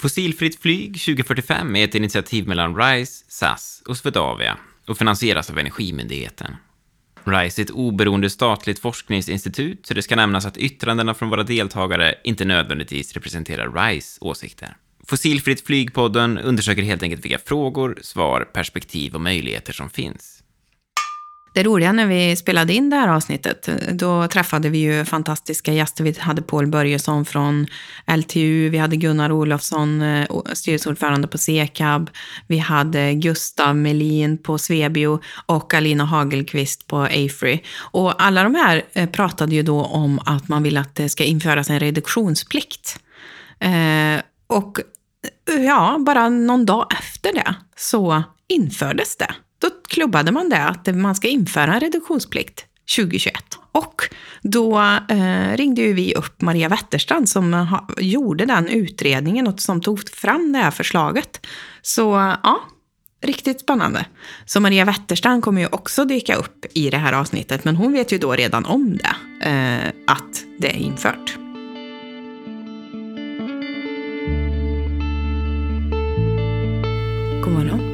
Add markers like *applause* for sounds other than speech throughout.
Fossilfritt flyg 2045 är ett initiativ mellan RISE, SAS och Swedavia och finansieras av Energimyndigheten. RISE är ett oberoende statligt forskningsinstitut, så det ska nämnas att yttrandena från våra deltagare inte nödvändigtvis representerar RISE åsikter. Fossilfritt flygpodden undersöker helt enkelt vilka frågor, svar, perspektiv och möjligheter som finns. Det roliga när vi spelade in det här avsnittet, då träffade vi ju fantastiska gäster. Vi hade Paul Börjesson från LTU, vi hade Gunnar Olofsson, eh, styrelseordförande på Sekab, vi hade Gustav Melin på Svebio och Alina Hagelqvist på Afry. Och alla de här eh, pratade ju då om att man vill att det ska införas en reduktionsplikt. Eh, och eh, ja, bara någon dag efter det så infördes det. Då klubbade man det, att man ska införa en reduktionsplikt 2021. Och då eh, ringde ju vi upp Maria Wetterstrand som ha, gjorde den utredningen och som tog fram det här förslaget. Så ja, riktigt spännande. Så Maria Wetterstrand kommer ju också dyka upp i det här avsnittet, men hon vet ju då redan om det, eh, att det är infört. God morgon.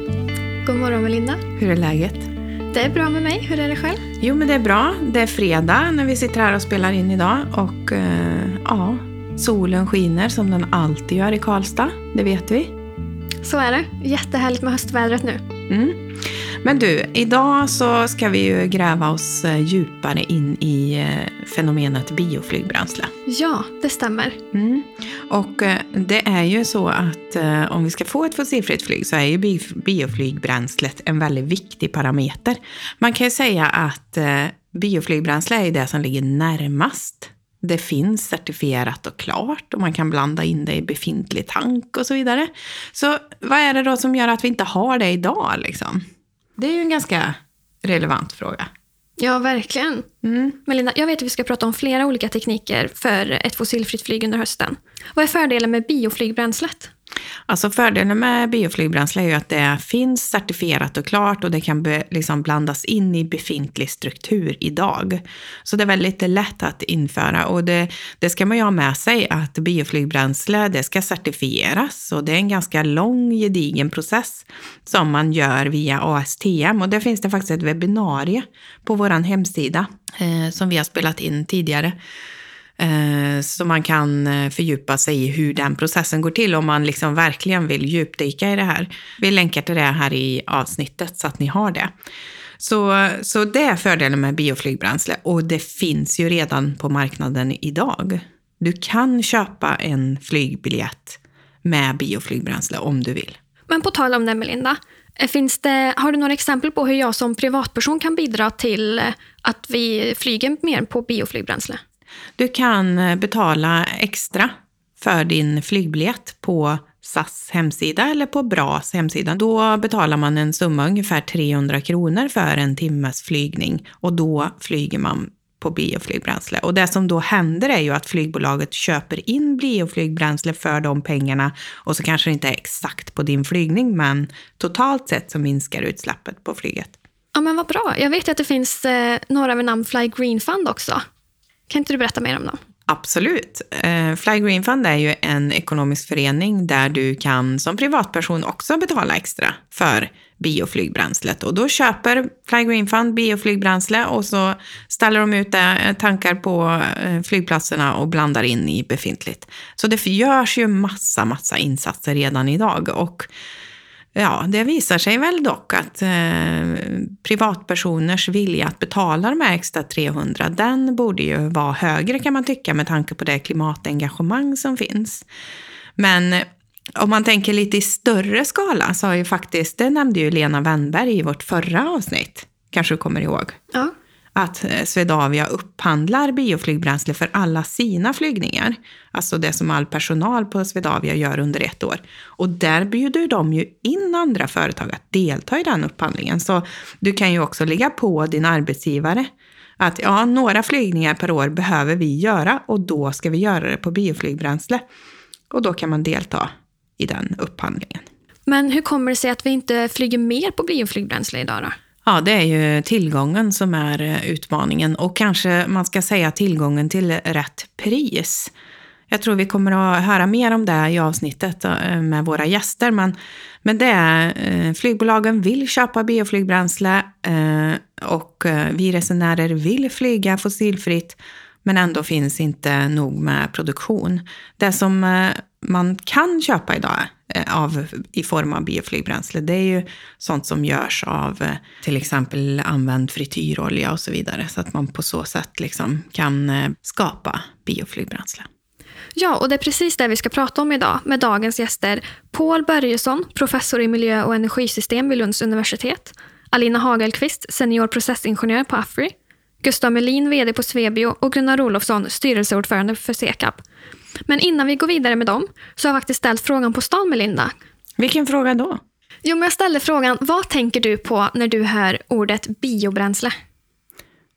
God morgon Melinda. Hur är läget? Det är bra med mig. Hur är det själv? Jo, men det är bra. Det är fredag när vi sitter här och spelar in idag. Och eh, ja, solen skiner som den alltid gör i Karlstad. Det vet vi. Så är det. Jättehärligt med höstvädret nu. Mm. Men du, idag så ska vi ju gräva oss eh, djupare in i eh, fenomenet bioflygbränsle. Ja, det stämmer. Mm. Och eh, det är ju så att om vi ska få ett fossilfritt flyg så är ju bioflygbränslet en väldigt viktig parameter. Man kan ju säga att bioflygbränsle är det som ligger närmast det finns certifierat och klart och man kan blanda in det i befintlig tank och så vidare. Så vad är det då som gör att vi inte har det idag liksom? Det är ju en ganska relevant fråga. Ja, verkligen. Mm. Melinda, jag vet att vi ska prata om flera olika tekniker för ett fossilfritt flyg under hösten. Vad är fördelen med bioflygbränslet? Alltså fördelen med bioflygbränsle är ju att det finns certifierat och klart och det kan be, liksom blandas in i befintlig struktur idag. Så det är väldigt lätt att införa och det, det ska man ju ha med sig att bioflygbränsle det ska certifieras och det är en ganska lång gedigen process som man gör via ASTM och det finns det faktiskt ett webbinarie på vår hemsida eh, som vi har spelat in tidigare Eh, så man kan eh, fördjupa sig i hur den processen går till om man liksom verkligen vill djupdyka i det här. Vi länkar till det här i avsnittet så att ni har det. Så, så det är fördelen med bioflygbränsle och det finns ju redan på marknaden idag. Du kan köpa en flygbiljett med bioflygbränsle om du vill. Men på tal om det Melinda, eh, finns det, har du några exempel på hur jag som privatperson kan bidra till att vi flyger mer på bioflygbränsle? Du kan eh, betala extra för din flygbiljett på SAS hemsida eller på BRAs hemsida. Då betalar man en summa ungefär 300 kronor för en timmes flygning och då flyger man på bioflygbränsle. Och det som då händer är ju att flygbolaget köper in bioflygbränsle för de pengarna och så kanske det inte är exakt på din flygning men totalt sett så minskar utsläppet på flyget. Ja men vad bra. Jag vet att det finns eh, några med namn Fly Green Fund också. Kan inte du berätta mer om dem? Absolut. Eh, Fly Green Fund är ju en ekonomisk förening där du kan som privatperson också betala extra för bioflygbränslet. Och då köper Fly Green Fund bioflygbränsle och så ställer de ut det, eh, tankar på eh, flygplatserna och blandar in i befintligt. Så det görs ju massa, massa insatser redan idag. Och Ja, det visar sig väl dock att eh, privatpersoners vilja att betala de här extra 300, den borde ju vara högre kan man tycka med tanke på det klimatengagemang som finns. Men eh, om man tänker lite i större skala så har ju faktiskt, det nämnde ju Lena Wennberg i vårt förra avsnitt, kanske du kommer ihåg? Ja att eh, Swedavia upphandlar bioflygbränsle för alla sina flygningar. Alltså det som all personal på Swedavia gör under ett år. Och där bjuder de ju in andra företag att delta i den upphandlingen. Så du kan ju också lägga på din arbetsgivare att ja, några flygningar per år behöver vi göra och då ska vi göra det på bioflygbränsle. Och då kan man delta i den upphandlingen. Men hur kommer det sig att vi inte flyger mer på bioflygbränsle idag då? Ja, det är ju tillgången som är eh, utmaningen och kanske man ska säga tillgången till rätt pris. Jag tror vi kommer att höra mer om det i avsnittet eh, med våra gäster. Men, men det är, eh, flygbolagen vill köpa bioflygbränsle och vi resenärer vill flyga fossilfritt. Men ändå finns inte nog med produktion. Det som eh, man kan köpa idag eh, av, i form av bioflygbränsle, det är ju sånt som görs av eh, till exempel använd frityrolja och så vidare. Så att man på så sätt liksom kan skapa bioflygbränsle. Ja, och det är precis det vi ska prata om idag med dagens gäster Paul Börjesson, professor i miljö och energisystem vid Lunds universitet, Alina Hagelqvist, senior processingenjör på Afri, Gustav Melin, VD på Svebio och Gunnar Olofsson, styrelseordförande för Sekab. Men innan vi går vidare med dem så har jag faktiskt ställt frågan på stan, Melinda. Vilken fråga då? Jo, men jag ställde frågan, vad tänker du på när du hör ordet biobränsle?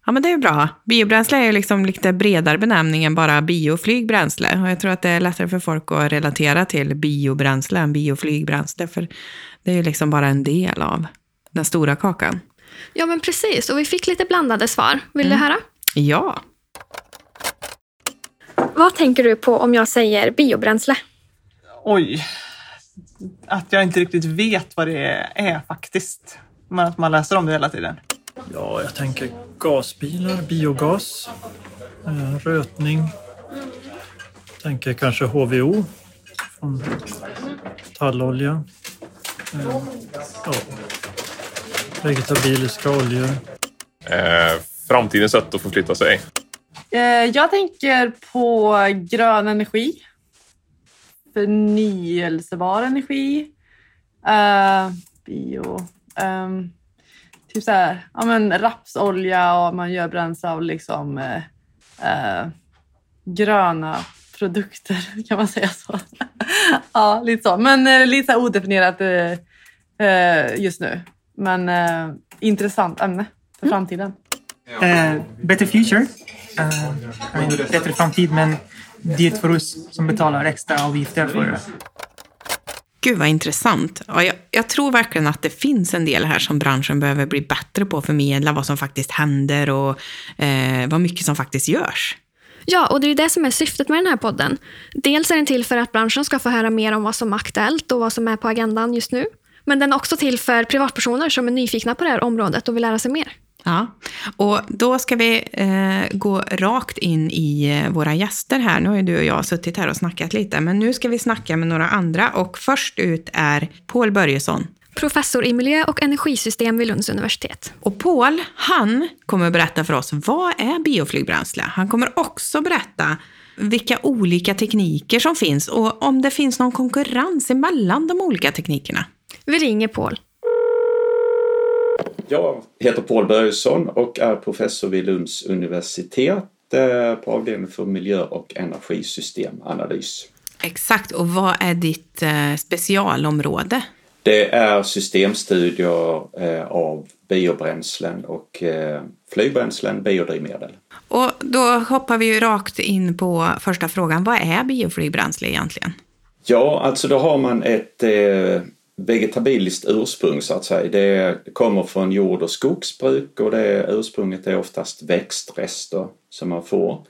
Ja, men det är bra. Biobränsle är ju liksom lite bredare benämning än bara bioflygbränsle. Och jag tror att det är lättare för folk att relatera till biobränsle än bioflygbränsle, för det är ju liksom bara en del av den stora kakan. Ja, men precis. Och vi fick lite blandade svar. Vill mm. du höra? Ja. Vad tänker du på om jag säger biobränsle? Oj, att jag inte riktigt vet vad det är faktiskt. Men att man läser om det hela tiden. Ja, jag tänker gasbilar, biogas, eh, rötning. Jag tänker kanske HVO från tallolja. Eh, ja, vegetabiliska oljor. Eh, framtidens sätt att förflytta sig. Eh, jag tänker på grön energi. Förnyelsebar energi. Uh, bio. Um, typ så här, ja, men rapsolja och man gör bränsle av liksom, eh, eh, gröna produkter, *laughs* kan man säga så? *laughs* ja, lite så. Men eh, lite så odefinierat eh, eh, just nu. Men eh, intressant ämne för mm. framtiden. better future. mean, bättre framtid, men det för oss som betalar extra avgifter för det. Gud vad intressant. Ja, jag, jag, tror verkligen att det finns en del här som branschen behöver bli bättre på att förmedla vad som faktiskt händer och eh, vad mycket som faktiskt görs. Ja, och det är det som är syftet med den här podden. Dels är den till för att branschen ska få höra mer om vad som är aktuellt och vad som är på agendan just nu. Men den är också till för privatpersoner som är nyfikna på det här området och vill lära sig mer. Ja, och då ska vi eh, gå rakt in i eh, våra gäster här. Nu har ju du och jag suttit här och snackat lite, men nu ska vi snacka med några andra och först ut är Paul Börjesson. Professor i miljö och energisystem vid Lunds universitet. Och Paul, han kommer berätta för oss vad är bioflygbränsle. Han kommer också berätta vilka olika tekniker som finns och om det finns någon konkurrens emellan de olika teknikerna. Vi ringer Paul. Jag heter Paul Börjesson och är professor vid Lunds universitet eh, på avdelningen för miljö och energisystemanalys. Exakt, och vad är ditt eh, specialområde? Det är systemstudier eh, av biobränslen och flygbränslen, biodrivmedel. Och då hoppar vi ju rakt in på första frågan. Vad är bioflygbränsle egentligen? Ja, alltså då har man ett vegetabiliskt ursprung så att säga. Det kommer från jord och skogsbruk och det ursprunget är oftast växtrester som man får.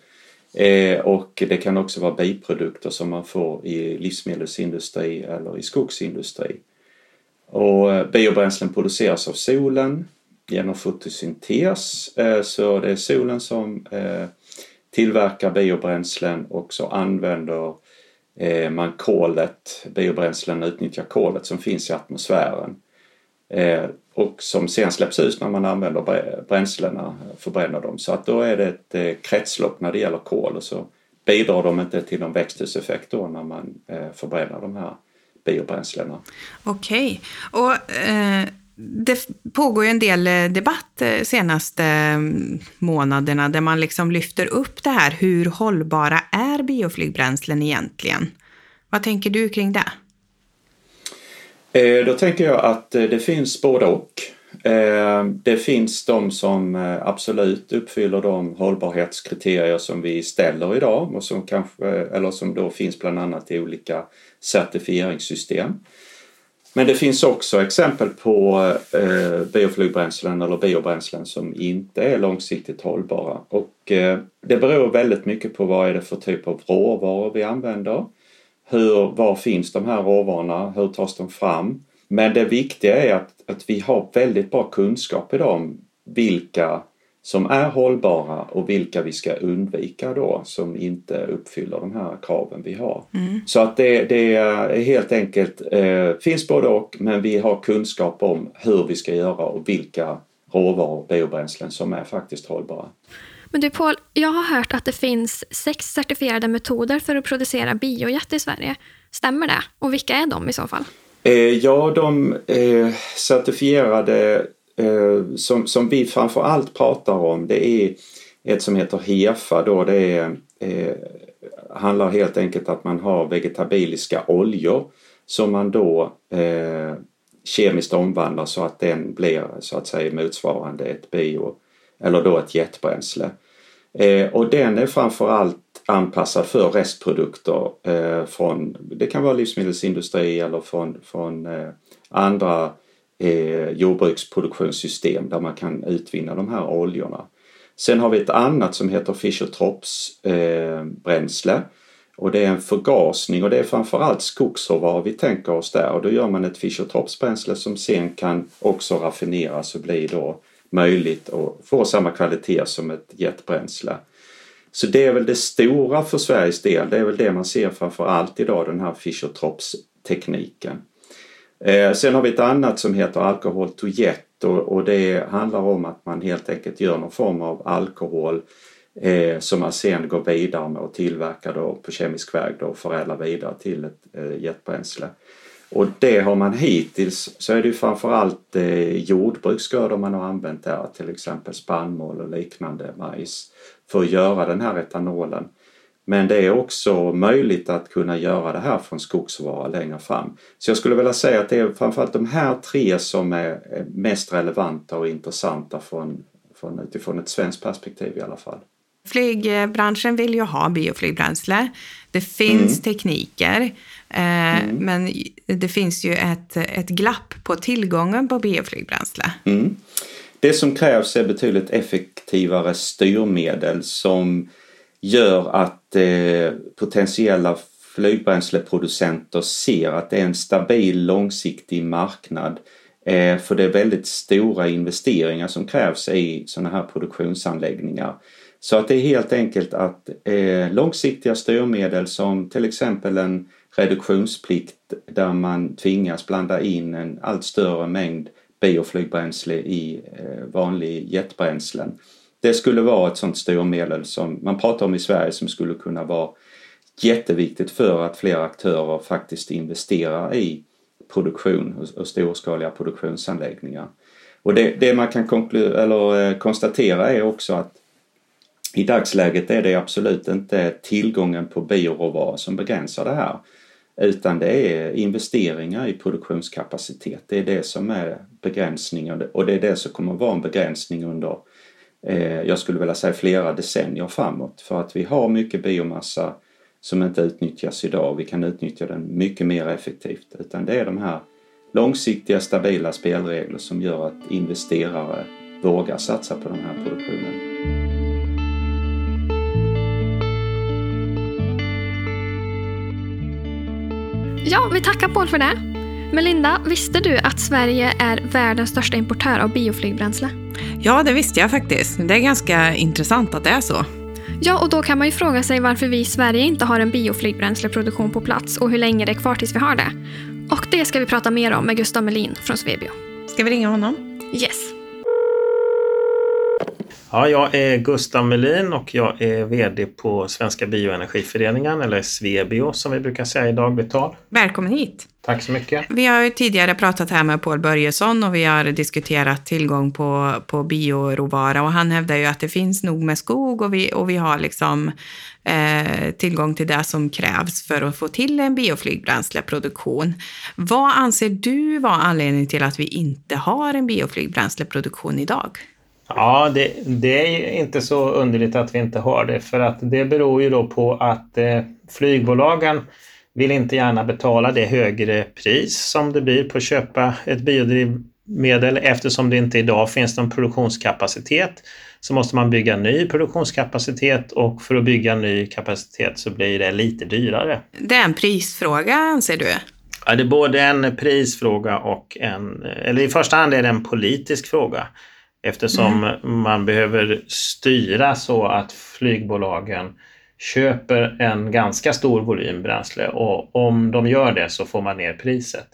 Eh, och det kan också vara biprodukter som man får i livsmedelsindustri eller i skogsindustri. Och eh, biobränslen produceras av solen genom fotosyntes eh, så det är solen som eh, tillverkar biobränslen och så använder Eh, man kolet, biobränslen utnyttjar kolet som finns i atmosfären eh, och som sen släpps ut när man använder bränslena, förbränner dem. Så att då är det ett eh, kretslopp när det gäller kol och så bidrar de inte till någon växthuseffekt då när man eh, förbränner de här biobränslena. Okej, okay. och eh, det pågår ju en del eh, debatt de senaste mm, månaderna där man liksom lyfter upp det här. Hur hållbara är bioflygbränslen egentligen? Vad tänker du kring det? Eh, då tänker jag att det finns både och. Det finns de som absolut uppfyller de hållbarhetskriterier som vi ställer idag och som kanske, eller som då finns bland annat i olika certifieringssystem. Men det finns också exempel på eh, bioflygbränslen eller biobränslen som inte är långsiktigt hållbara. Och eh, det beror väldigt mycket på vad är det för typ av råvaror vi använder. Hur, var finns de här råvarorna? Hur tas de fram? Men det viktiga är att, att vi har väldigt bra kunskap idag om vilka som är hållbara och vilka vi ska undvika då som inte uppfyller de här kraven vi har. Mm. Så att det, det är helt enkelt, eh, finns både och men vi har kunskap om hur vi ska göra och vilka råvaror och biobränslen som är faktiskt hållbara. Men du Paul, jag har hört att det finns sex certifierade metoder för att producera biojet i Sverige. Stämmer det? Och vilka är de i så fall? Eh, ja, de eh, certifierade Eh, som, som vi framför allt pratar om det är ett som heter HEFA då. Det är, eh, handlar helt enkelt att man har vegetabiliska oljor som man då eh, kemiskt omvandlar så att den blir så att säga motsvarande ett bio eller då ett jetbränsle. Eh, och den är framförallt anpassad för restprodukter eh, från, det kan vara livsmedelsindustri eller från, från eh, andra eh, jordbruksproduktionssystem där man kan utvinna de här oljorna. Sen har vi ett annat som heter Fischer-Tropsch eh, bränsle och det är en förgasning och det är framförallt skogsråvaror vi tänker oss där och då gör man ett Fischer-Tropsch bränsle som sen kan också raffineras och bli då möjligt att få samma kvalitet som ett jetbränsle. Så det är väl det stora för Sveriges del. Det är väl det man ser framför allt idag, den här Fischer-Tropsch-tekniken. Eh, sen har vi ett annat som heter alkohol to jet och, och, det handlar om att man helt enkelt gör någon form av alkohol eh, som man sen går vidare med och tillverkar då på kemisk väg då och förädlar vidare till ett eh, jetbränsle. Och det har man hittills så är det ju framförallt eh, jordbruksgrödor man har använt där, till exempel spannmål och liknande majs för att göra den här etanolen. Men det är också möjligt att kunna göra det här från skogsråvara längre fram. Så jag skulle vilja säga att det är framförallt de här tre som är mest relevanta och intressanta från, från, utifrån ett svenskt perspektiv i alla fall. Flygbranschen vill ju ha bioflygbränsle. Det finns mm. tekniker, eh, mm. men det finns ju ett, ett glapp på tillgången på bioflygbränsle. Mm. Det som krävs är betydligt effektivare styrmedel som gör att eh, potentiella flygbränsleproducenter ser att det är en stabil långsiktig marknad. Eh, för det är väldigt stora investeringar som krävs i sådana här produktionsanläggningar. Så att det är helt enkelt att eh, långsiktiga styrmedel som till exempel en reduktionsplikt där man tvingas blanda in en allt större mängd bioflygbränsle i eh, vanlig jetbränslen. Det skulle vara ett sådant styrmedel som man pratar om i Sverige som skulle kunna vara jätteviktigt för att fler aktörer faktiskt investerar i produktion och storskaliga produktionsanläggningar. Och det, det man kan eller, eh, konstatera är också att i dagsläget är det absolut inte tillgången på bioråvara som begränsar det här. Utan det är investeringar i produktionskapacitet. Det är det som är begränsningen och det är det som kommer att vara en begränsning under, Eh, jag skulle vilja säga flera decennier framåt. För att vi har mycket biomassa som inte utnyttjas idag. Vi kan utnyttja den mycket mer effektivt. Utan det är de här långsiktiga stabila spelregler som gör att investerare vågar satsa på den här produktionen. Ja, vi tackar Paul för det. Melinda, visste du att Sverige är världens största importör av bioflygbränsle? Ja, det visste jag faktiskt. Det är ganska intressant att det är så. Ja, och då kan man ju fråga sig varför vi i Sverige inte har en bioflygbränsleproduktion på plats och hur länge det är kvar tills vi har det. Och det ska vi prata mer om med Gustav Melin från Svebio. Ska vi ringa honom? Yes. Ja, jag är Gustav Melin och jag är VD på Svenska Bioenergiföreningen, eller Svebio som vi brukar säga i dagligt tal. Välkommen hit! Tack så mycket. Vi har ju tidigare pratat här med Paul Börjesson och vi har diskuterat tillgång på, på bioråvara och han hävdar ju att det finns nog med skog och vi, och vi har liksom eh, tillgång till det som krävs för att få till en bioflygbränsleproduktion. Vad anser du var anledningen till att vi inte har en bioflygbränsleproduktion idag? Ja, det, det, är inte så underligt att vi inte har det för att det beror ju då på att eh, flygbolagen vill inte gärna betala det högre pris som det blir på att köpa ett biodrivmedel eftersom det inte idag finns någon produktionskapacitet så måste man bygga ny produktionskapacitet och för att bygga ny kapacitet så blir det lite dyrare. Det är en prisfråga anser du? Ja, det är både en prisfråga och en, eller i första hand är det en politisk fråga eftersom mm. man behöver styra så att flygbolagen köper en ganska stor volym bränsle och om de gör det så får man ner priset.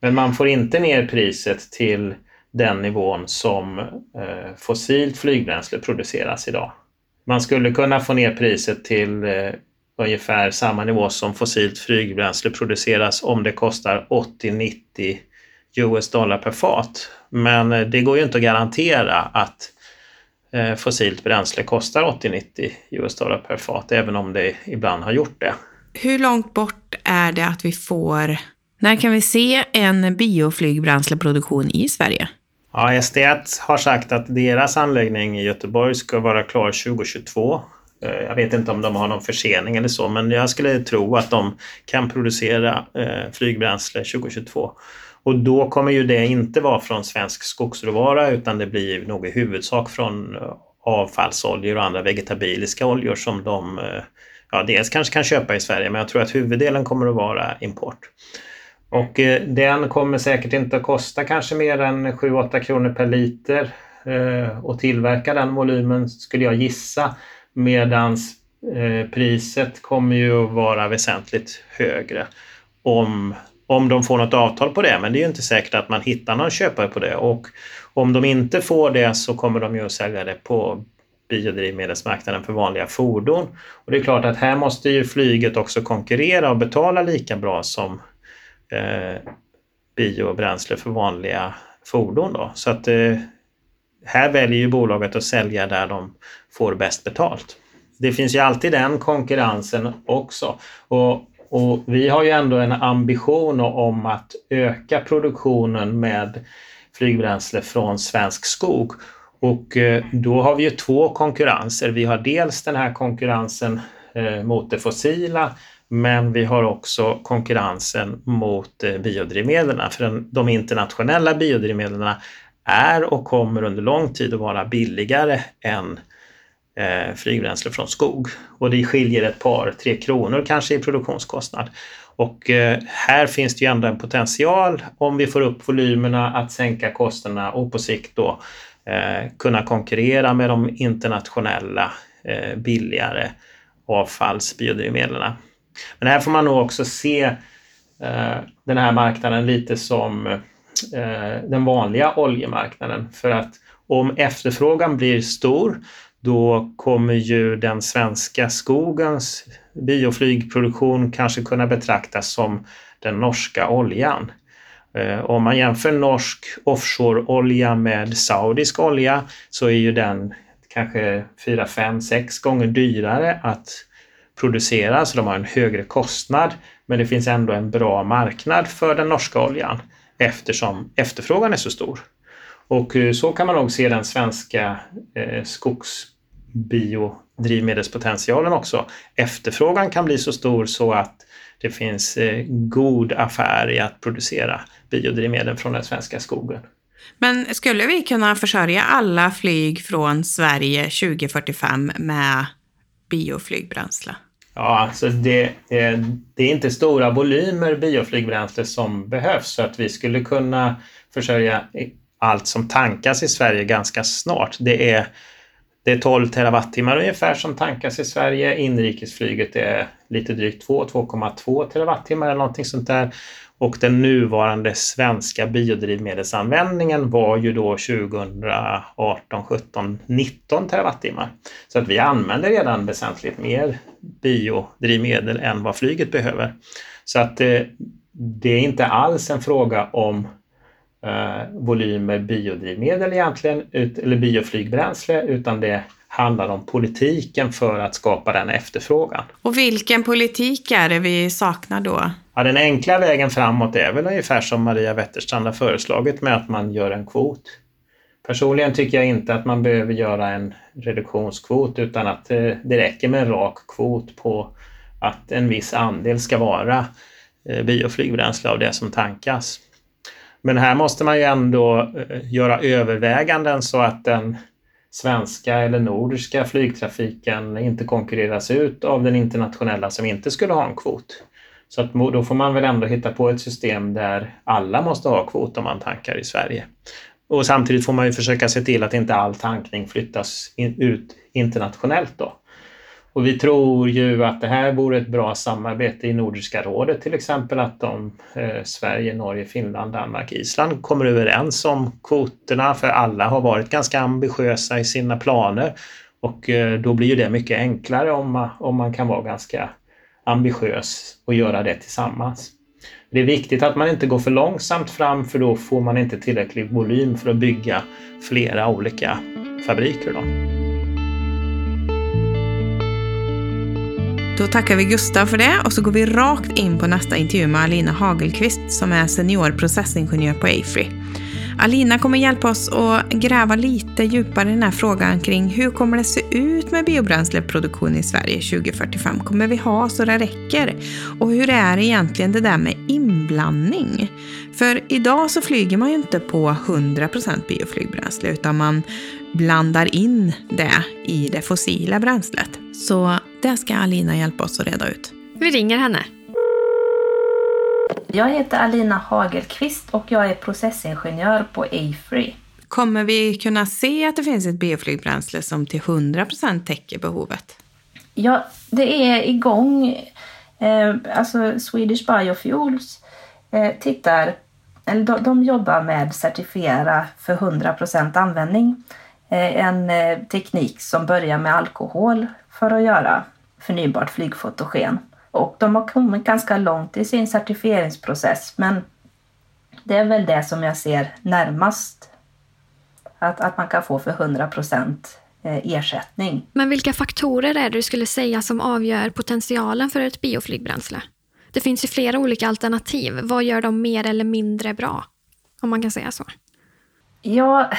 Men man får inte ner priset till den nivån som eh, fossilt flygbränsle produceras idag. Man skulle kunna få ner priset till eh, ungefär samma nivå som fossilt flygbränsle produceras om det kostar 80-90 US dollar per fat. Men eh, det går ju inte att garantera att eh, fossilt bränsle kostar 80-90 US dollar per fat, även om det ibland har gjort det. Hur långt bort är det att vi får... När kan vi se en bioflygbränsleproduktion i Sverige? Ja, SD1 har sagt att deras anläggning i Göteborg ska vara klar 2022. Eh, jag vet inte om de har någon försening eller så, men jag skulle tro att de kan producera flygbränsle 2022. Och då kommer ju det inte vara från svensk skogsråvara utan det blir nog i huvudsak från eh, avfallsoljor och andra vegetabiliska oljor som de eh, ja, dels kanske kan köpa i Sverige men jag tror att huvuddelen kommer att vara import. Och eh, den kommer säkert inte att kosta kanske mer än 7-8 kronor per liter eh, och tillverka den volymen skulle jag gissa medans eh, priset kommer ju att vara väsentligt högre om om de får något avtal på det. Men det är ju inte säkert att man hittar någon köpare på det. Och om de inte får det så kommer de ju att sälja det på biodrivmedelsmarknaden för vanliga fordon. Och det är klart att här måste ju flyget också konkurrera och betala lika bra som eh, biobränsle för vanliga fordon. Då. Så att eh, här väljer ju bolaget att sälja där de får bäst betalt. Det finns ju alltid den konkurrensen också. Och och vi har ju ändå en ambition om att öka produktionen med flygbränsle från svensk skog. Och eh, då har vi ju två konkurrenser. Vi har dels den här konkurrensen eh, mot det fossila men vi har också konkurrensen mot eh, biodrivmedlen. För de internationella biodrivmedlen är och kommer under lång tid att vara billigare än eh, flygbränsle från skog. Och det skiljer ett par, tre kronor kanske i produktionskostnad. Och eh, här finns det ju ändå en potential om vi får upp volymerna att sänka kostnaderna och på sikt då eh, kunna konkurrera med de internationella eh, billigare avfallsbiodrivmedlen. Men här får man nog också se eh, den här marknaden lite som eh, den vanliga oljemarknaden. För att om efterfrågan blir stor då kommer ju den svenska skogens bioflygproduktion kanske kunna betraktas som den norska oljan. Eh, om man jämför norsk offshore-olja med saudisk olja så är ju den kanske 4, 5, 6 gånger dyrare att producera, så de har en högre kostnad. Men det finns ändå en bra marknad för den norska oljan eftersom efterfrågan är så stor. Och eh, så kan man nog se den svenska eh, skogs biodrivmedelspotentialen också. Efterfrågan kan bli så stor så att det finns eh, god affär i att producera biodrivmedel från den svenska skogen. Men skulle vi kunna försörja alla flyg från Sverige 2045 med bioflygbränsle? Ja, alltså det, är, det är inte stora volymer bioflygbränsle som behövs så att vi skulle kunna försörja allt som tankas i Sverige ganska snart. Det är det är 12 terawattimmar ungefär som tankas i Sverige. Inrikesflyget är lite drygt 2, 2,2 terawattimmar eller någonting sånt där. Och den nuvarande svenska biodrivmedelsanvändningen var ju då 2018, 17, 19 terawattimmar. Så att vi använder redan väsentligt mer biodrivmedel än vad flyget behöver. Så att det, det är inte alls en fråga om eh, volymer biodrivmedel egentligen, ut, eller bioflygbränsle, utan det handlar om politiken för att skapa den efterfrågan. Och vilken politik är det vi saknar då? Ja, den enkla vägen framåt är väl ungefär som Maria Wetterstrand har föreslagit med att man gör en kvot. Personligen tycker jag inte att man behöver göra en reduktionskvot utan att eh, det räcker med en rak kvot på att en viss andel ska vara eh, bioflygbränsle av det som tankas. Men här måste man ju ändå eh, göra överväganden så att den svenska eller nordiska flygtrafiken inte konkurreras ut av den internationella som inte skulle ha en kvot. Så att då får man väl ändå hitta på ett system där alla måste ha kvot om man tankar i Sverige. Och samtidigt får man ju försöka se till att inte all tankning flyttas in, ut internationellt då. Och vi tror ju att det här vore ett bra samarbete i Nordiska rådet till exempel att de, eh, Sverige, Norge, Finland, Danmark, Island kommer överens om kvoterna för alla har varit ganska ambitiösa i sina planer och eh, då blir ju det mycket enklare om man, om man kan vara ganska ambitiös och göra det tillsammans. Det är viktigt att man inte går för långsamt fram för då får man inte tillräcklig volym för att bygga flera olika fabriker. Då. Då tackar vi Gustav för det och så går vi rakt in på nästa intervju med Alina Hagelqvist som är senior processingenjör på AFRY. Alina kommer hjälpa oss att gräva lite djupare i den här frågan kring hur kommer det se ut med biobränsleproduktion i Sverige 2045? Kommer vi ha så det räcker? Och hur är egentligen det där med inblandning? För idag så flyger man ju inte på 100% bioflygbränsle utan man blandar in det i det fossila bränslet. Så det ska Alina hjälpa oss att reda ut. Vi ringer henne. Jag heter Alina Hagelqvist och jag är processingenjör på AFRY. Kommer vi kunna se att det finns ett bioflygbränsle som till 100% täcker behovet? Ja, det är igång. Eh, alltså Swedish Biofuels eh, tittar, eller de, de jobbar med certifiera för 100% användning. Eh, en eh, teknik som börjar med alkohol för att göra förnybart flygfotogen. Och de har kommit ganska långt i sin certifieringsprocess men det är väl det som jag ser närmast. Att, att man kan få för 100 procent eh, ersättning. Men vilka faktorer är det du skulle säga som avgör potentialen för ett bioflygbränsle? Det finns ju flera olika alternativ. Vad gör dem mer eller mindre bra? Om man kan säga så. Ja,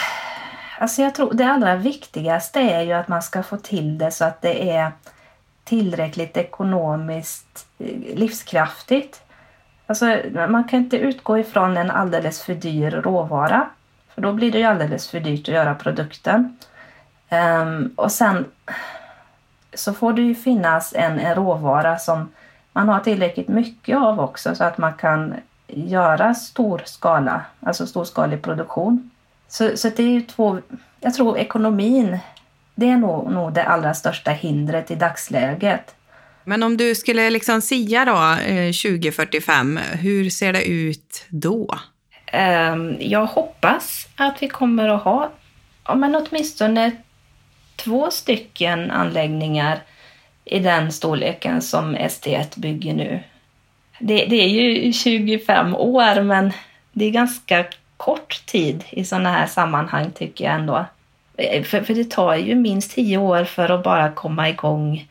alltså jag tror det allra viktigaste är ju att man ska få till det så att det är tillräckligt ekonomiskt eh, livskraftigt. Alltså, man kan inte utgå ifrån en alldeles för dyr råvara. För då blir det ju alldeles för dyrt att göra produkten. Um, och sen så får det ju finnas en, en råvara som man har tillräckligt mycket av också så att man kan göra stor skala, alltså storskalig produktion. Så, så det är ju två, jag tror ekonomin det är nog, nog det allra största hindret i dagsläget. Men om du skulle liksom sia då, 2045, eh, hur ser det ut då? Ehm, jag hoppas att vi kommer att ha ja, men åtminstone två stycken anläggningar i den storleken som ST1 bygger nu. Det, det, är ju 25 år, men det är ganska kort tid i sådana här sammanhang tycker jag ändå. Eh, för, för det tar ju minst tio år för att bara komma igång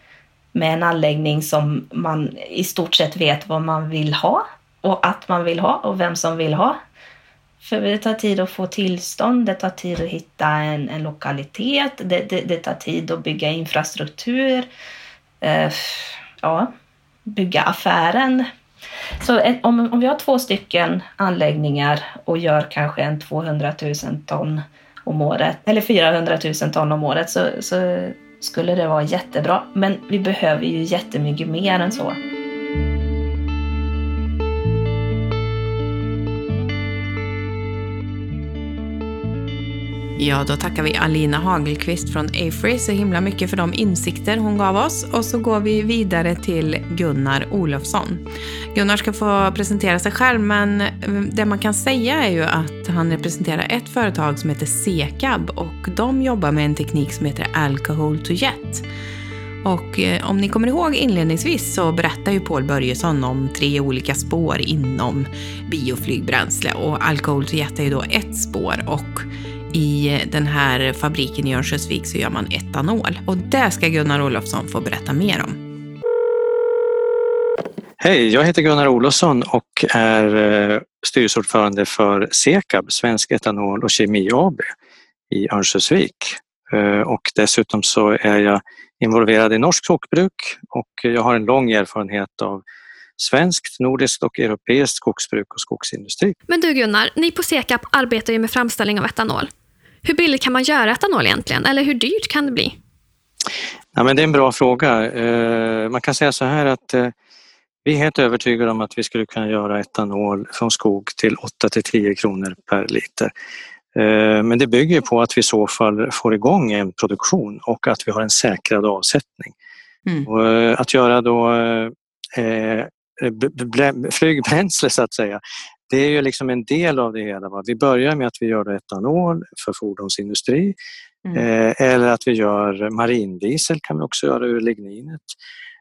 med en anläggning som man i stort sett vet vad man vill ha och att man vill ha och vem som vill ha. För det tar tid att få tillstånd, det tar tid att hitta en, en lokalitet, det, det, det, tar tid att bygga infrastruktur, eh, ja, bygga affären. Så om, om vi har två stycken anläggningar och gör kanske en 200 000 ton om året, eller 400 000 ton om året, så, så skulle det vara jättebra. Men vi behöver ju jättemycket mer än så. Ja, då tackar vi Alina Hagelqvist från Afry så himla mycket för de insikter hon gav oss. Och så går vi vidare till Gunnar Olofsson. Gunnar ska få presentera sig själv, men det man kan säga är ju att han representerar ett företag som heter Sekab och de jobbar med en teknik som heter Alcohol to Jet. Och eh, om ni kommer ihåg inledningsvis så berättar ju Paul Börjesson om tre olika spår inom bioflygbränsle och Alcohol to Jet är ju då ett spår och i den här fabriken i Örnsköldsvik så gör man etanol. Och det ska Gunnar Olofsson få berätta mer om. Hej, jag heter Gunnar Olofsson och är eh, styrelseordförande för Sekab, Svensk Etanol och Kemi AB i Örnsköldsvik. Eh, och dessutom så är jag involverad i norsk skogsbruk och jag har en lång erfarenhet av svenskt, nordiskt och europeiskt skogsbruk och skogsindustri. Men du Gunnar, ni på Sekap arbetar ju med framställning av etanol. Hur billigt kan man göra etanol egentligen? Eller hur dyrt kan det bli? Ja, men det är en bra fråga. Eh, man kan säga så här att eh, vi är helt övertygade om att vi skulle kunna göra etanol från skog till 8 till 10 kronor per liter. Eh, men det bygger på att vi i så fall får igång en produktion och att vi har en säkrad avsättning. Mm. Och att göra då eh, flygbränsle så att säga, det är ju liksom en del av det hela. Va? Vi börjar med att vi gör etanol för fordonsindustri mm. eh, eller att vi gör marindiesel kan vi också göra ur ligninet.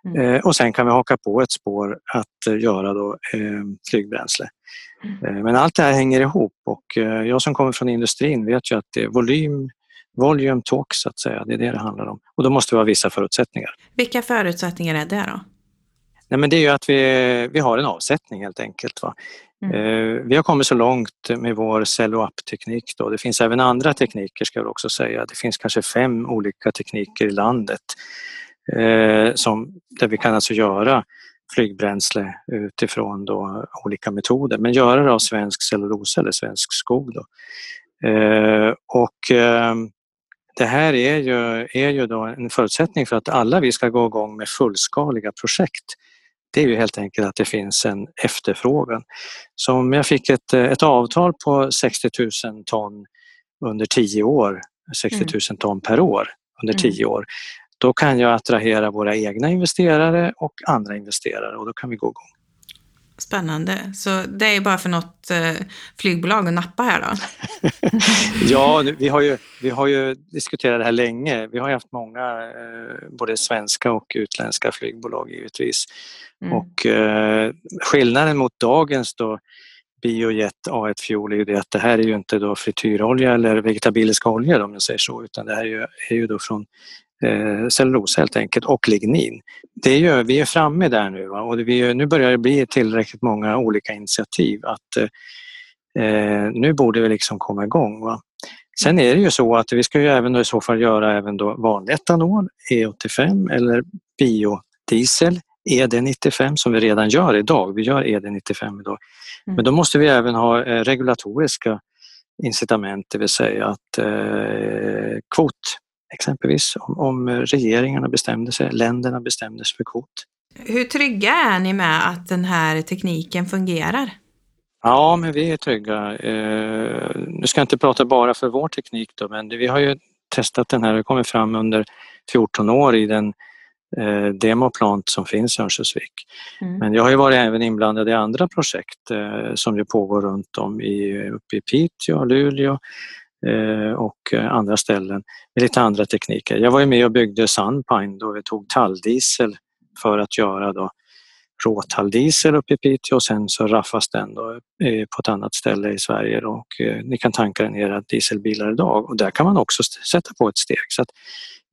Mm. Eh, och sen kan vi haka på ett spår att eh, göra då, eh, flygbränsle. Mm. Eh, men allt det här hänger ihop och eh, jag som kommer från industrin vet ju att det är volym, volume talk så att säga, det är det det handlar om. Och då måste vi ha vissa förutsättningar. Vilka förutsättningar är det då? Nej, men det är ju att vi, vi har en avsättning helt enkelt. Va? Mm. Eh, vi har kommit så långt med vår cello-up-teknik. Det finns även andra tekniker ska jag också säga. Det finns kanske fem olika tekniker i landet eh, som, där vi kan alltså göra flygbränsle utifrån då olika metoder men göra det av svensk cellulosa eller svensk skog. Då. Eh, och det här är ju, är ju då en förutsättning för att alla vi ska gå igång med fullskaliga projekt det är ju helt enkelt att det finns en efterfrågan. Så om jag fick ett, ett avtal på 60 000 ton under 10 år, 60 000 mm. ton per år under 10 mm. år, då kan jag attrahera våra egna investerare och andra investerare och då kan vi gå igång. Spännande. Så det är bara för något eh, flygbolag att nappa här då? *laughs* ja, vi har, ju, vi har ju diskuterat det här länge. Vi har haft många, eh, både svenska och utländska flygbolag givetvis. Mm. Och eh, skillnaden mot dagens då biojet A1 Fuel är ju det att det här är ju inte då frityrolja eller vegetabiliska oljor om jag säger så utan det här är ju, är ju då från eh, cellulosa helt enkelt och lignin. Det ju, vi är framme där nu va? och vi, nu börjar det bli tillräckligt många olika initiativ att eh, nu borde vi liksom komma igång. Va? Sen är det ju så att vi ska ju även i så fall göra även då vanlig etanol, E85 eller biodiesel ED95 som vi redan gör idag. Vi gör ED95 idag. Mm. Men då måste vi även ha eh, regulatoriska incitament, det vill säga att eh, kvot exempelvis om, om regeringarna bestämde sig, länderna bestämde sig för kvot. Hur trygga är ni med att den här tekniken fungerar? Ja, men vi är trygga. Eh, nu ska jag inte prata bara för vår teknik då, men vi har ju testat den här, det kommit fram under 14 år i den eh, demoplant som finns i Örnsköldsvik. Mm. Men jag har ju varit även inblandad i andra projekt eh, som ju pågår runt om i, uppe i Piteå, Luleå och andra ställen med lite andra tekniker. Jag var ju med och byggde Sunpine då vi tog talldiesel för att göra då råtalldiesel uppe i Piteå och sen så raffas den då eh, på ett annat ställe i Sverige och eh, ni kan tanka den i era dieselbilar idag och där kan man också sätta på ett steg. Så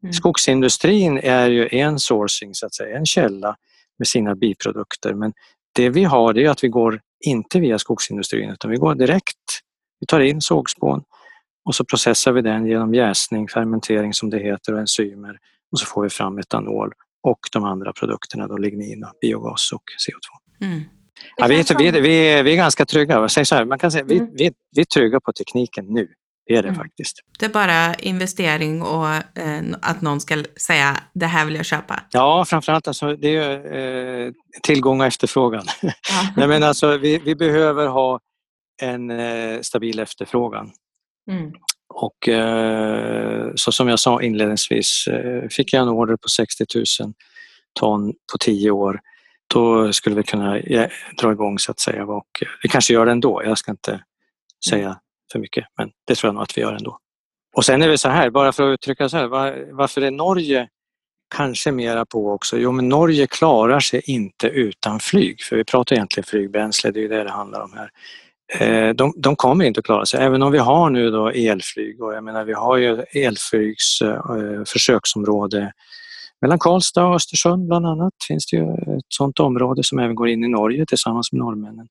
Mm. Skogsindustrin är ju en sourcing, så att säga, en källa med sina biprodukter. Men det vi har det är att vi går inte via skogsindustrin utan vi går direkt. Vi tar in sågspån och så processar vi den genom jäsning, fermentering som det heter och enzymer och så får vi fram etanol och de andra produkterna, då lignin, biogas och CO2. Mm. Ja, vi, är, vi, vi, vi är ganska trygga. Säg så här, man kan säga, mm. vi, vi, är trygga på tekniken nu. Det är det mm. faktiskt. Det är bara investering och eh, att någon ska säga det här vill jag köpa? Ja, framförallt alltså, det är eh, tillgång och efterfrågan. Ja. *laughs* Nej, men alltså, vi, vi behöver ha en eh, stabil efterfrågan. Mm. Och eh, så som jag sa inledningsvis, eh, fick jag en order på 60 000 ton på 10 år, då skulle vi kunna eh, dra igång så att säga. Och eh, vi kanske gör det ändå, jag ska inte säga för mycket. Men det tror jag nog att vi gör ändå. Och sen är det så här, bara för att uttrycka så här, var, varför är Norge kanske mera på också? Jo, men Norge klarar sig inte utan flyg, för vi pratar egentligen flygbränsle, det är ju det det handlar om här. Eh, de, de, kommer inte att klara sig, även om vi har nu då elflyg och jag menar vi har ju elflygs eh, försöksområde mellan Karlstad och Östersund bland annat finns det ju ett sådant område som även går in i Norge tillsammans med norrmännen.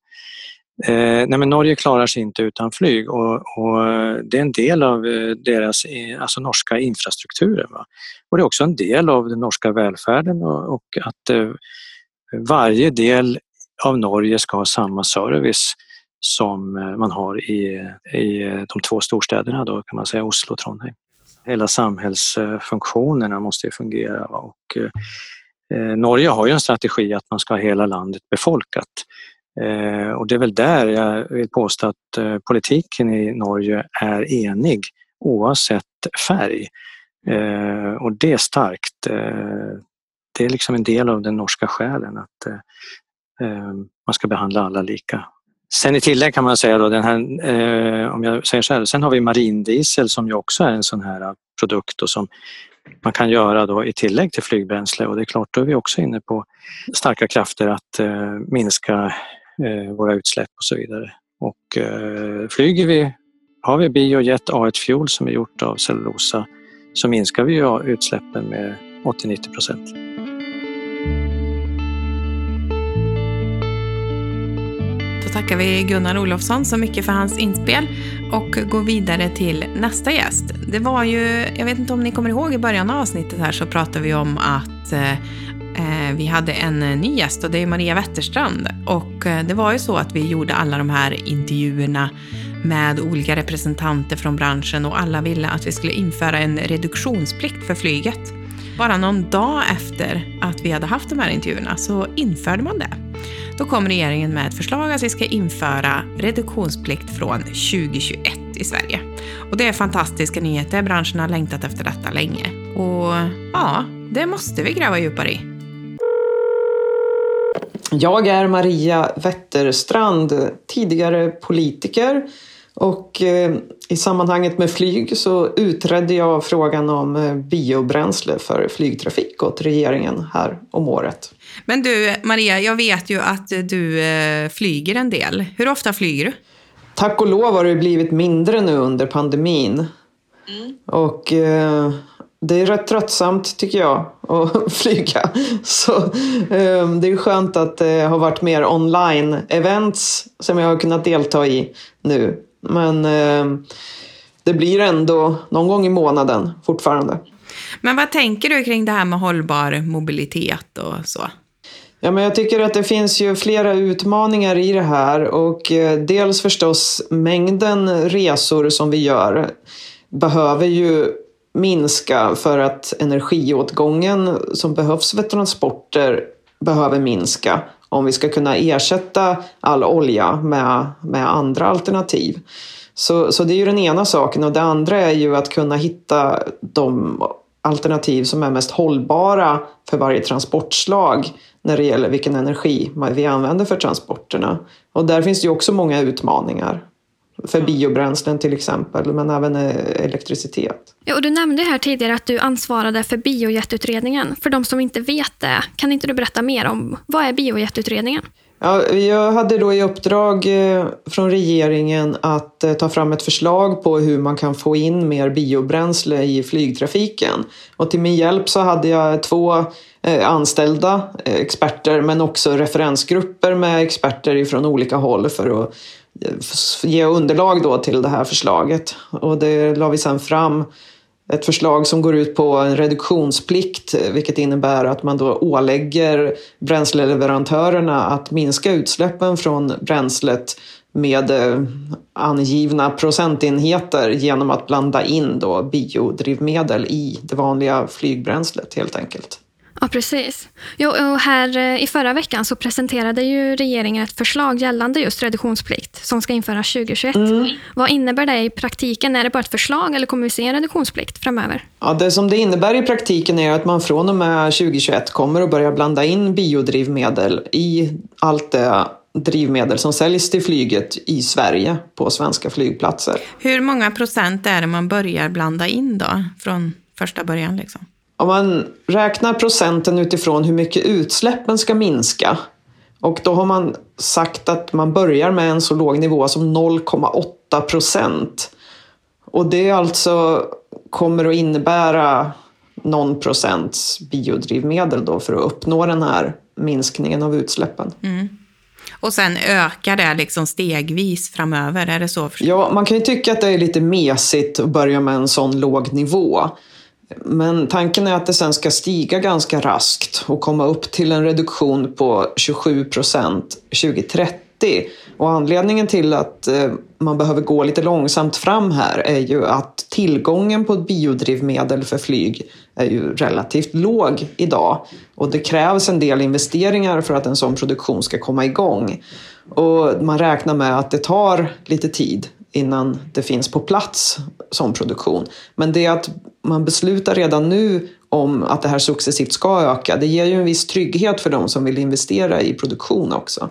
Eh, nej men Norge klarar sig inte utan flyg och, och det är en del av eh, deras eh, alltså norska infrastrukturen. Va? Och det är också en del av den norska välfärden och, och att eh, varje del av Norge ska ha samma service som eh, man har i, i eh, de två storstäderna då kan man säga Oslo och Trondheim. Hela samhällsfunktionerna måste ju fungera och eh, eh, Norge har ju en strategi att man ska ha hela landet befolkat. Eh, och det är väl där jag vill påstå att eh, politiken i Norge är enig oavsett färg. Eh, och det är starkt. Eh, det är liksom en del av den norska själen att man ska behandla alla lika Sen i tillägg kan man säga då den här, eh, om jag säger så här, sen har vi marindiesel som ju också är en sån här eh, produkt och som man kan göra då i tillägg till flygbränsle och det är klart då är vi också inne på starka krafter att eh, minska eh, våra utsläpp och så vidare. Och eh, flyger vi, har vi biojet A1 Fuel som är gjort av cellulosa så minskar vi ju utsläppen med 80-90 procent. Tackar vi Gunnar Olofsson så mycket för hans inspel och går vidare till nästa gäst. Det var ju, jag vet inte om ni kommer ihåg i början av avsnittet här så pratade vi om att eh, eh vi hade en eh, ny gäst och det är Maria Wetterstrand. Och eh, det var ju så att vi gjorde alla de här intervjuerna med olika representanter från branschen och alla ville att vi skulle införa en reduktionsplikt för flyget. Bara någon dag efter att vi hade haft de här intervjuerna så införde man det. Då kom regeringen med ett förslag att vi ska införa reduktionsplikt från 2021 i Sverige. Och det är fantastiska nyheter. Branschen har längtat efter detta länge. Och ja, det måste vi gräva djupare i. Jag är Maria Wetterstrand, tidigare politiker och eh, i sammanhanget med flyg så utredde jag frågan om eh, biobränsle för flygtrafik åt regeringen här om året. Men du, Maria, jag vet ju att du eh, flyger en del. Hur ofta flyger du? Tack och lov har det blivit mindre nu under pandemin. Mm. Och eh, det är rätt tröttsamt tycker jag att *laughs* flyga. Så eh, det är skönt att det har varit mer online-events som jag har kunnat delta i nu. Men eh, det blir ändå någon gång i månaden fortfarande. Men vad tänker du kring det här med hållbar mobilitet och så? Ja, men jag tycker att det finns ju flera utmaningar i det här och eh, dels förstås mängden resor som vi gör behöver ju minska för att energiåtgången som behövs för transporter behöver minska om vi ska kunna ersätta all olja med, med andra alternativ. Så, så det är ju den ena saken och det andra är ju att kunna hitta de alternativ som är mest hållbara för varje transportslag när det gäller vilken energi vi använder för transporterna. Och där finns det ju också många utmaningar. För biobränslen till exempel, men även eh, elektricitet. Ja, och du nämnde här tidigare att du ansvarade för biojetutredningen. För de som inte vet det, kan inte du berätta mer om vad är biojetutredningen? Ja, jag hade då i uppdrag eh, från regeringen att eh, ta fram ett förslag på hur man kan få in mer biobränsle i flygtrafiken. Och till min hjälp så hade jag två eh, anställda experter men också referensgrupper med experter från olika håll för att ge underlag då till det här förslaget. Och det la vi sedan fram ett förslag som går ut på en reduktionsplikt eh, vilket innebär att man då ålägger bränsleleverantörerna att minska utsläppen från bränslet med eh, angivna procentenheter genom att blanda in då biodrivmedel i det vanliga flygbränslet helt enkelt. Ja, precis. Jo, och här eh, i förra veckan så presenterade ju regeringen ett förslag gällande just reduktionsplikt som ska införas 2021. Mm. Vad innebär det i praktiken? Är det bara ett förslag eller kommer vi se en reduktionsplikt framöver? Ja, det som det innebär i praktiken är att man från och med 2021 kommer att börja blanda in biodrivmedel i allt det drivmedel som säljs till flyget i Sverige på svenska flygplatser. Hur många procent är det man börjar blanda in då från första början? Liksom? Om man räknar procenten utifrån hur mycket utsläppen ska minska och då har man sagt att man börjar med en så låg nivå som 0,8 procent. Och det alltså kommer att innebära någon procents biodrivmedel då för att uppnå den här minskningen av utsläppen. Mm. Och sen ökar det liksom stegvis framöver, är det så? Ja, man kan ju tycka att det är lite mesigt att börja med en sån låg nivå. Men tanken är att det sen ska stiga ganska raskt och komma upp till en reduktion på 27 procent 2030. Och anledningen till att eh, man behöver gå lite långsamt fram här är ju att tillgången på biodrivmedel för flyg är ju relativt låg idag. Och det krävs en del investeringar för att en sån produktion ska komma igång. Och man räknar med att det tar lite tid innan det finns på plats som produktion. Men det att man beslutar redan nu om att det här successivt ska öka, det ger ju en viss trygghet för de som vill investera i produktion också.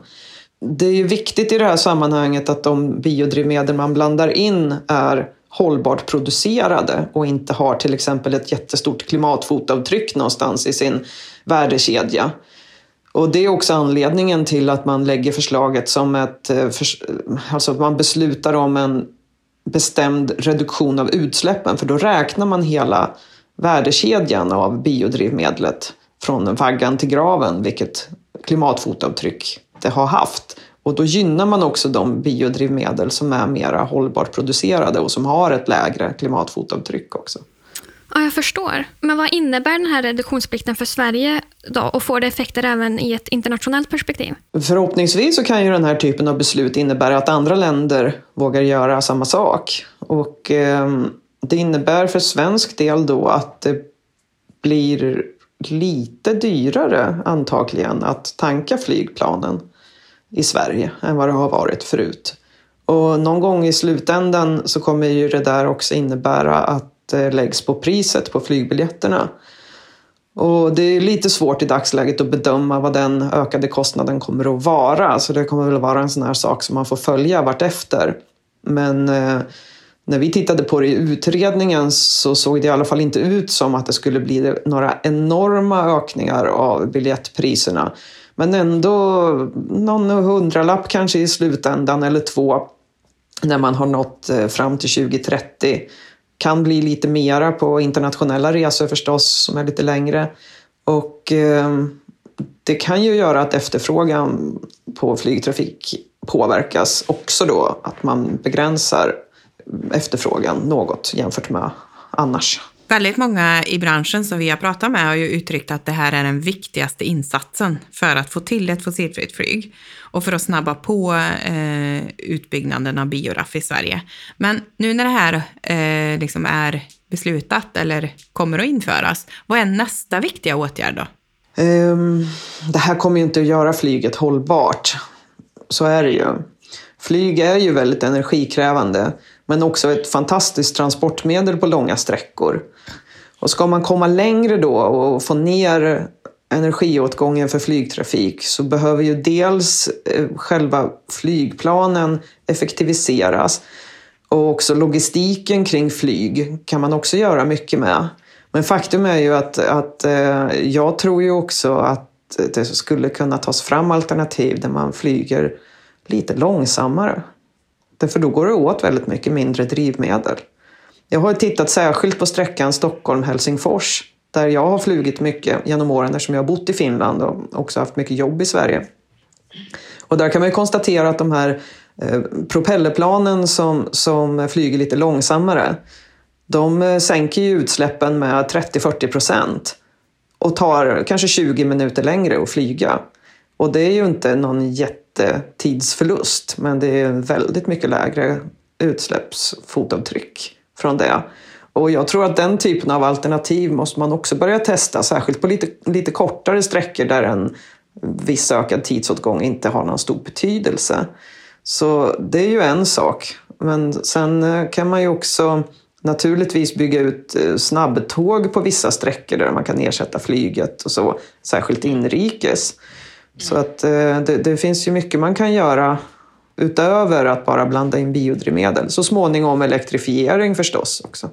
Det är ju viktigt i det här sammanhanget att de biodrivmedel man blandar in är hållbart producerade och inte har till exempel ett jättestort klimatfotavtryck någonstans i sin värdekedja. Och det är också anledningen till att man lägger förslaget som ett... Eh, eh, alltså att man beslutar om en bestämd reduktion av utsläppen för då räknar man hela värdekedjan av biodrivmedlet från vaggan till graven, vilket klimatfotavtryck det har haft. Och då gynnar man också de biodrivmedel som är mera hållbart producerade och som har ett lägre klimatfotavtryck också. Ja, jag förstår. Men vad innebär den här reduktionsplikten för Sverige då? Och får det effekter även i ett internationellt perspektiv? Förhoppningsvis så kan ju den här typen av beslut innebära att andra länder vågar göra samma sak. Och eh, det innebär för svensk del då att det blir lite dyrare antagligen att tanka flygplanen i Sverige än vad det har varit förut. Och någon gång i slutändan så kommer ju det där också innebära att Eh, läggs på priset på flygbiljetterna. Och det är lite svårt i dagsläget att bedöma vad den ökade kostnaden kommer att vara. Så det kommer väl vara en sån här sak som man får följa vartefter. Men eh, när vi tittade på det i utredningen så såg det i alla fall inte ut som att det skulle bli några enorma ökningar av biljettpriserna. Men ändå någon hundralapp kanske i slutändan eller två när man har nått eh, fram till 2030. Kan bli lite mera på internationella resor förstås som är lite längre. Och eh, det kan ju göra att efterfrågan på flygtrafik påverkas också då. Att man begränsar efterfrågan något jämfört med annars. Väldigt många i branschen som vi har pratat med har ju uttryckt att det här är den viktigaste insatsen för att få till ett fossilfritt flyg och för att snabba på eh, utbyggnaden av bioraff i Sverige. Men nu när det här eh, liksom är beslutat eller kommer att införas, vad är nästa viktiga åtgärd då? Um, det här kommer ju inte att göra flyget hållbart. Så är det ju. Flyg är ju väldigt energikrävande men också ett fantastiskt transportmedel på långa sträckor. Och ska man komma längre då och få ner energiåtgången för flygtrafik så behöver ju dels eh, själva flygplanen effektiviseras och också logistiken kring flyg kan man också göra mycket med. Men faktum är ju att, att eh, jag tror ju också att det skulle kunna tas fram alternativ där man flyger lite långsammare. Därför då går det åt väldigt mycket mindre drivmedel. Jag har tittat särskilt på sträckan Stockholm-Helsingfors där jag har flugit mycket genom åren eftersom jag har bott i Finland och också haft mycket jobb i Sverige. Och där kan man ju konstatera att de här eh, propellerplanen som, som flyger lite långsammare de eh, sänker ju utsläppen med 30-40 procent och tar kanske 20 minuter längre att flyga. Och det är ju inte någon jättetidsförlust men det är väldigt mycket lägre utsläppsfotavtryck från det. Och jag tror att den typen av alternativ måste man också börja testa, särskilt på lite, lite kortare sträckor där en viss ökad tidsåtgång inte har någon stor betydelse. Så det är ju en sak. Men sen eh, kan man ju också naturligtvis bygga ut eh, snabbtåg på vissa sträckor där man kan ersätta flyget och så, särskilt inrikes. Så att eh, det, det finns ju mycket man kan göra utöver att bara blanda in biodrivmedel. Så småningom elektrifiering förstås också.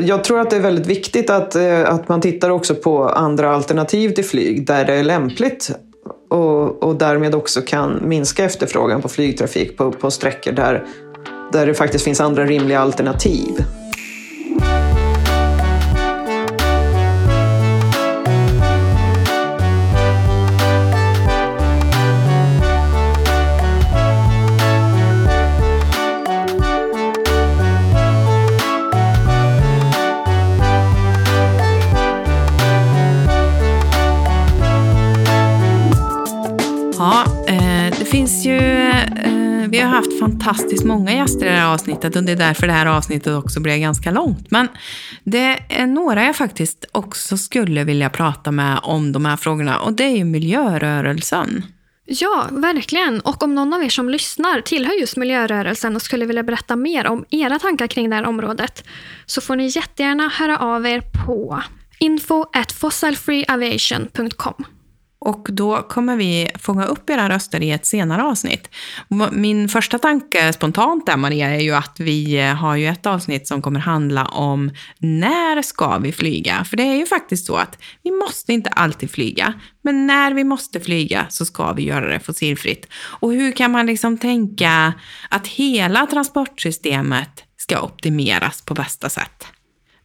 Jag tror att det är väldigt viktigt att, eh, att man tittar också på andra alternativ till flyg där det är lämpligt och, och därmed också kan minska efterfrågan på flygtrafik på, på sträckor där, där det faktiskt finns andra rimliga alternativ. Ju eh, haft fantastiskt många gäster i det här avsnittet och det är därför det här avsnittet också blev ganska långt. Men det är några jag faktiskt också skulle vilja prata med om de här frågorna och det är ju miljörörelsen. Ja, verkligen. Och om någon av er som lyssnar tillhör just miljörörelsen och skulle vilja berätta mer om era tankar kring det här området så får ni jättegärna höra av er på info at fossilfreeaviation.com. Och då kommer vi fånga upp era röster i ett senare avsnitt. Min första tanke spontant där, Maria, är ju att vi eh, har ju ett avsnitt som kommer handla om när ska vi flyga? För det är ju faktiskt så att vi måste inte alltid flyga, men när vi måste flyga så ska vi göra det fossilfritt. Och hur kan man liksom tänka att hela transportsystemet ska optimeras på bästa sätt?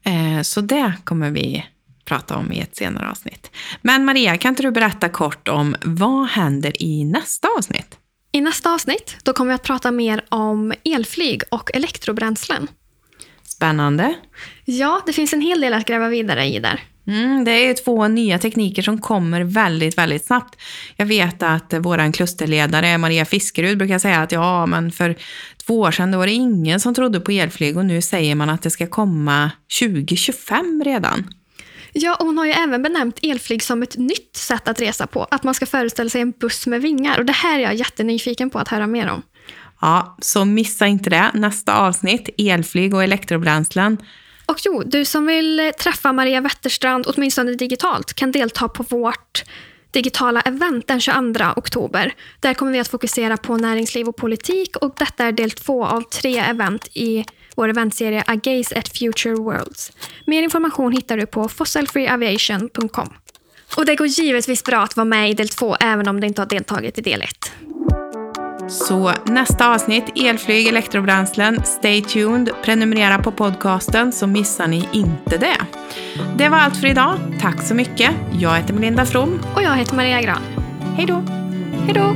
Eh, så det kommer vi prata om i ett senare avsnitt. Men Maria, kan inte du berätta kort om vad händer i nästa avsnitt? I nästa avsnitt då kommer vi att prata mer om elflyg och elektrobränslen. Spännande. Ja, det finns en hel del att gräva vidare i där. Mm, det är två nya tekniker som kommer väldigt, väldigt snabbt. Jag vet att vår klusterledare Maria Fiskerud brukar säga att ja, men för två år sedan var det ingen som trodde på elflyg och nu säger man att det ska komma 2025 redan. Ja, och hon har ju även benämnt elflyg som ett nytt sätt att resa på. Att man ska föreställa sig en buss med vingar. Och det här är jag jättenyfiken på att höra mer om. Ja, så missa inte det. Nästa avsnitt, elflyg och elektrobränslen. Och jo, du som vill träffa Maria Wetterstrand, åtminstone digitalt, kan delta på vårt digitala event den 22 oktober. Där kommer vi att fokusera på näringsliv och politik och detta är del två av tre event i vår eventserie A Gaze at Future Worlds. Mer information hittar du på fossilfreeaviation.com. Och det går givetvis bra att vara med i del två även om du inte har deltagit i del ett. Så nästa avsnitt, elflyg, elektrobränslen, stay tuned, prenumerera på podcasten så missar ni inte det. Det var allt för idag. Tack så mycket. Jag heter Melinda From. Och jag heter Maria Gran. Hej då. Hej då.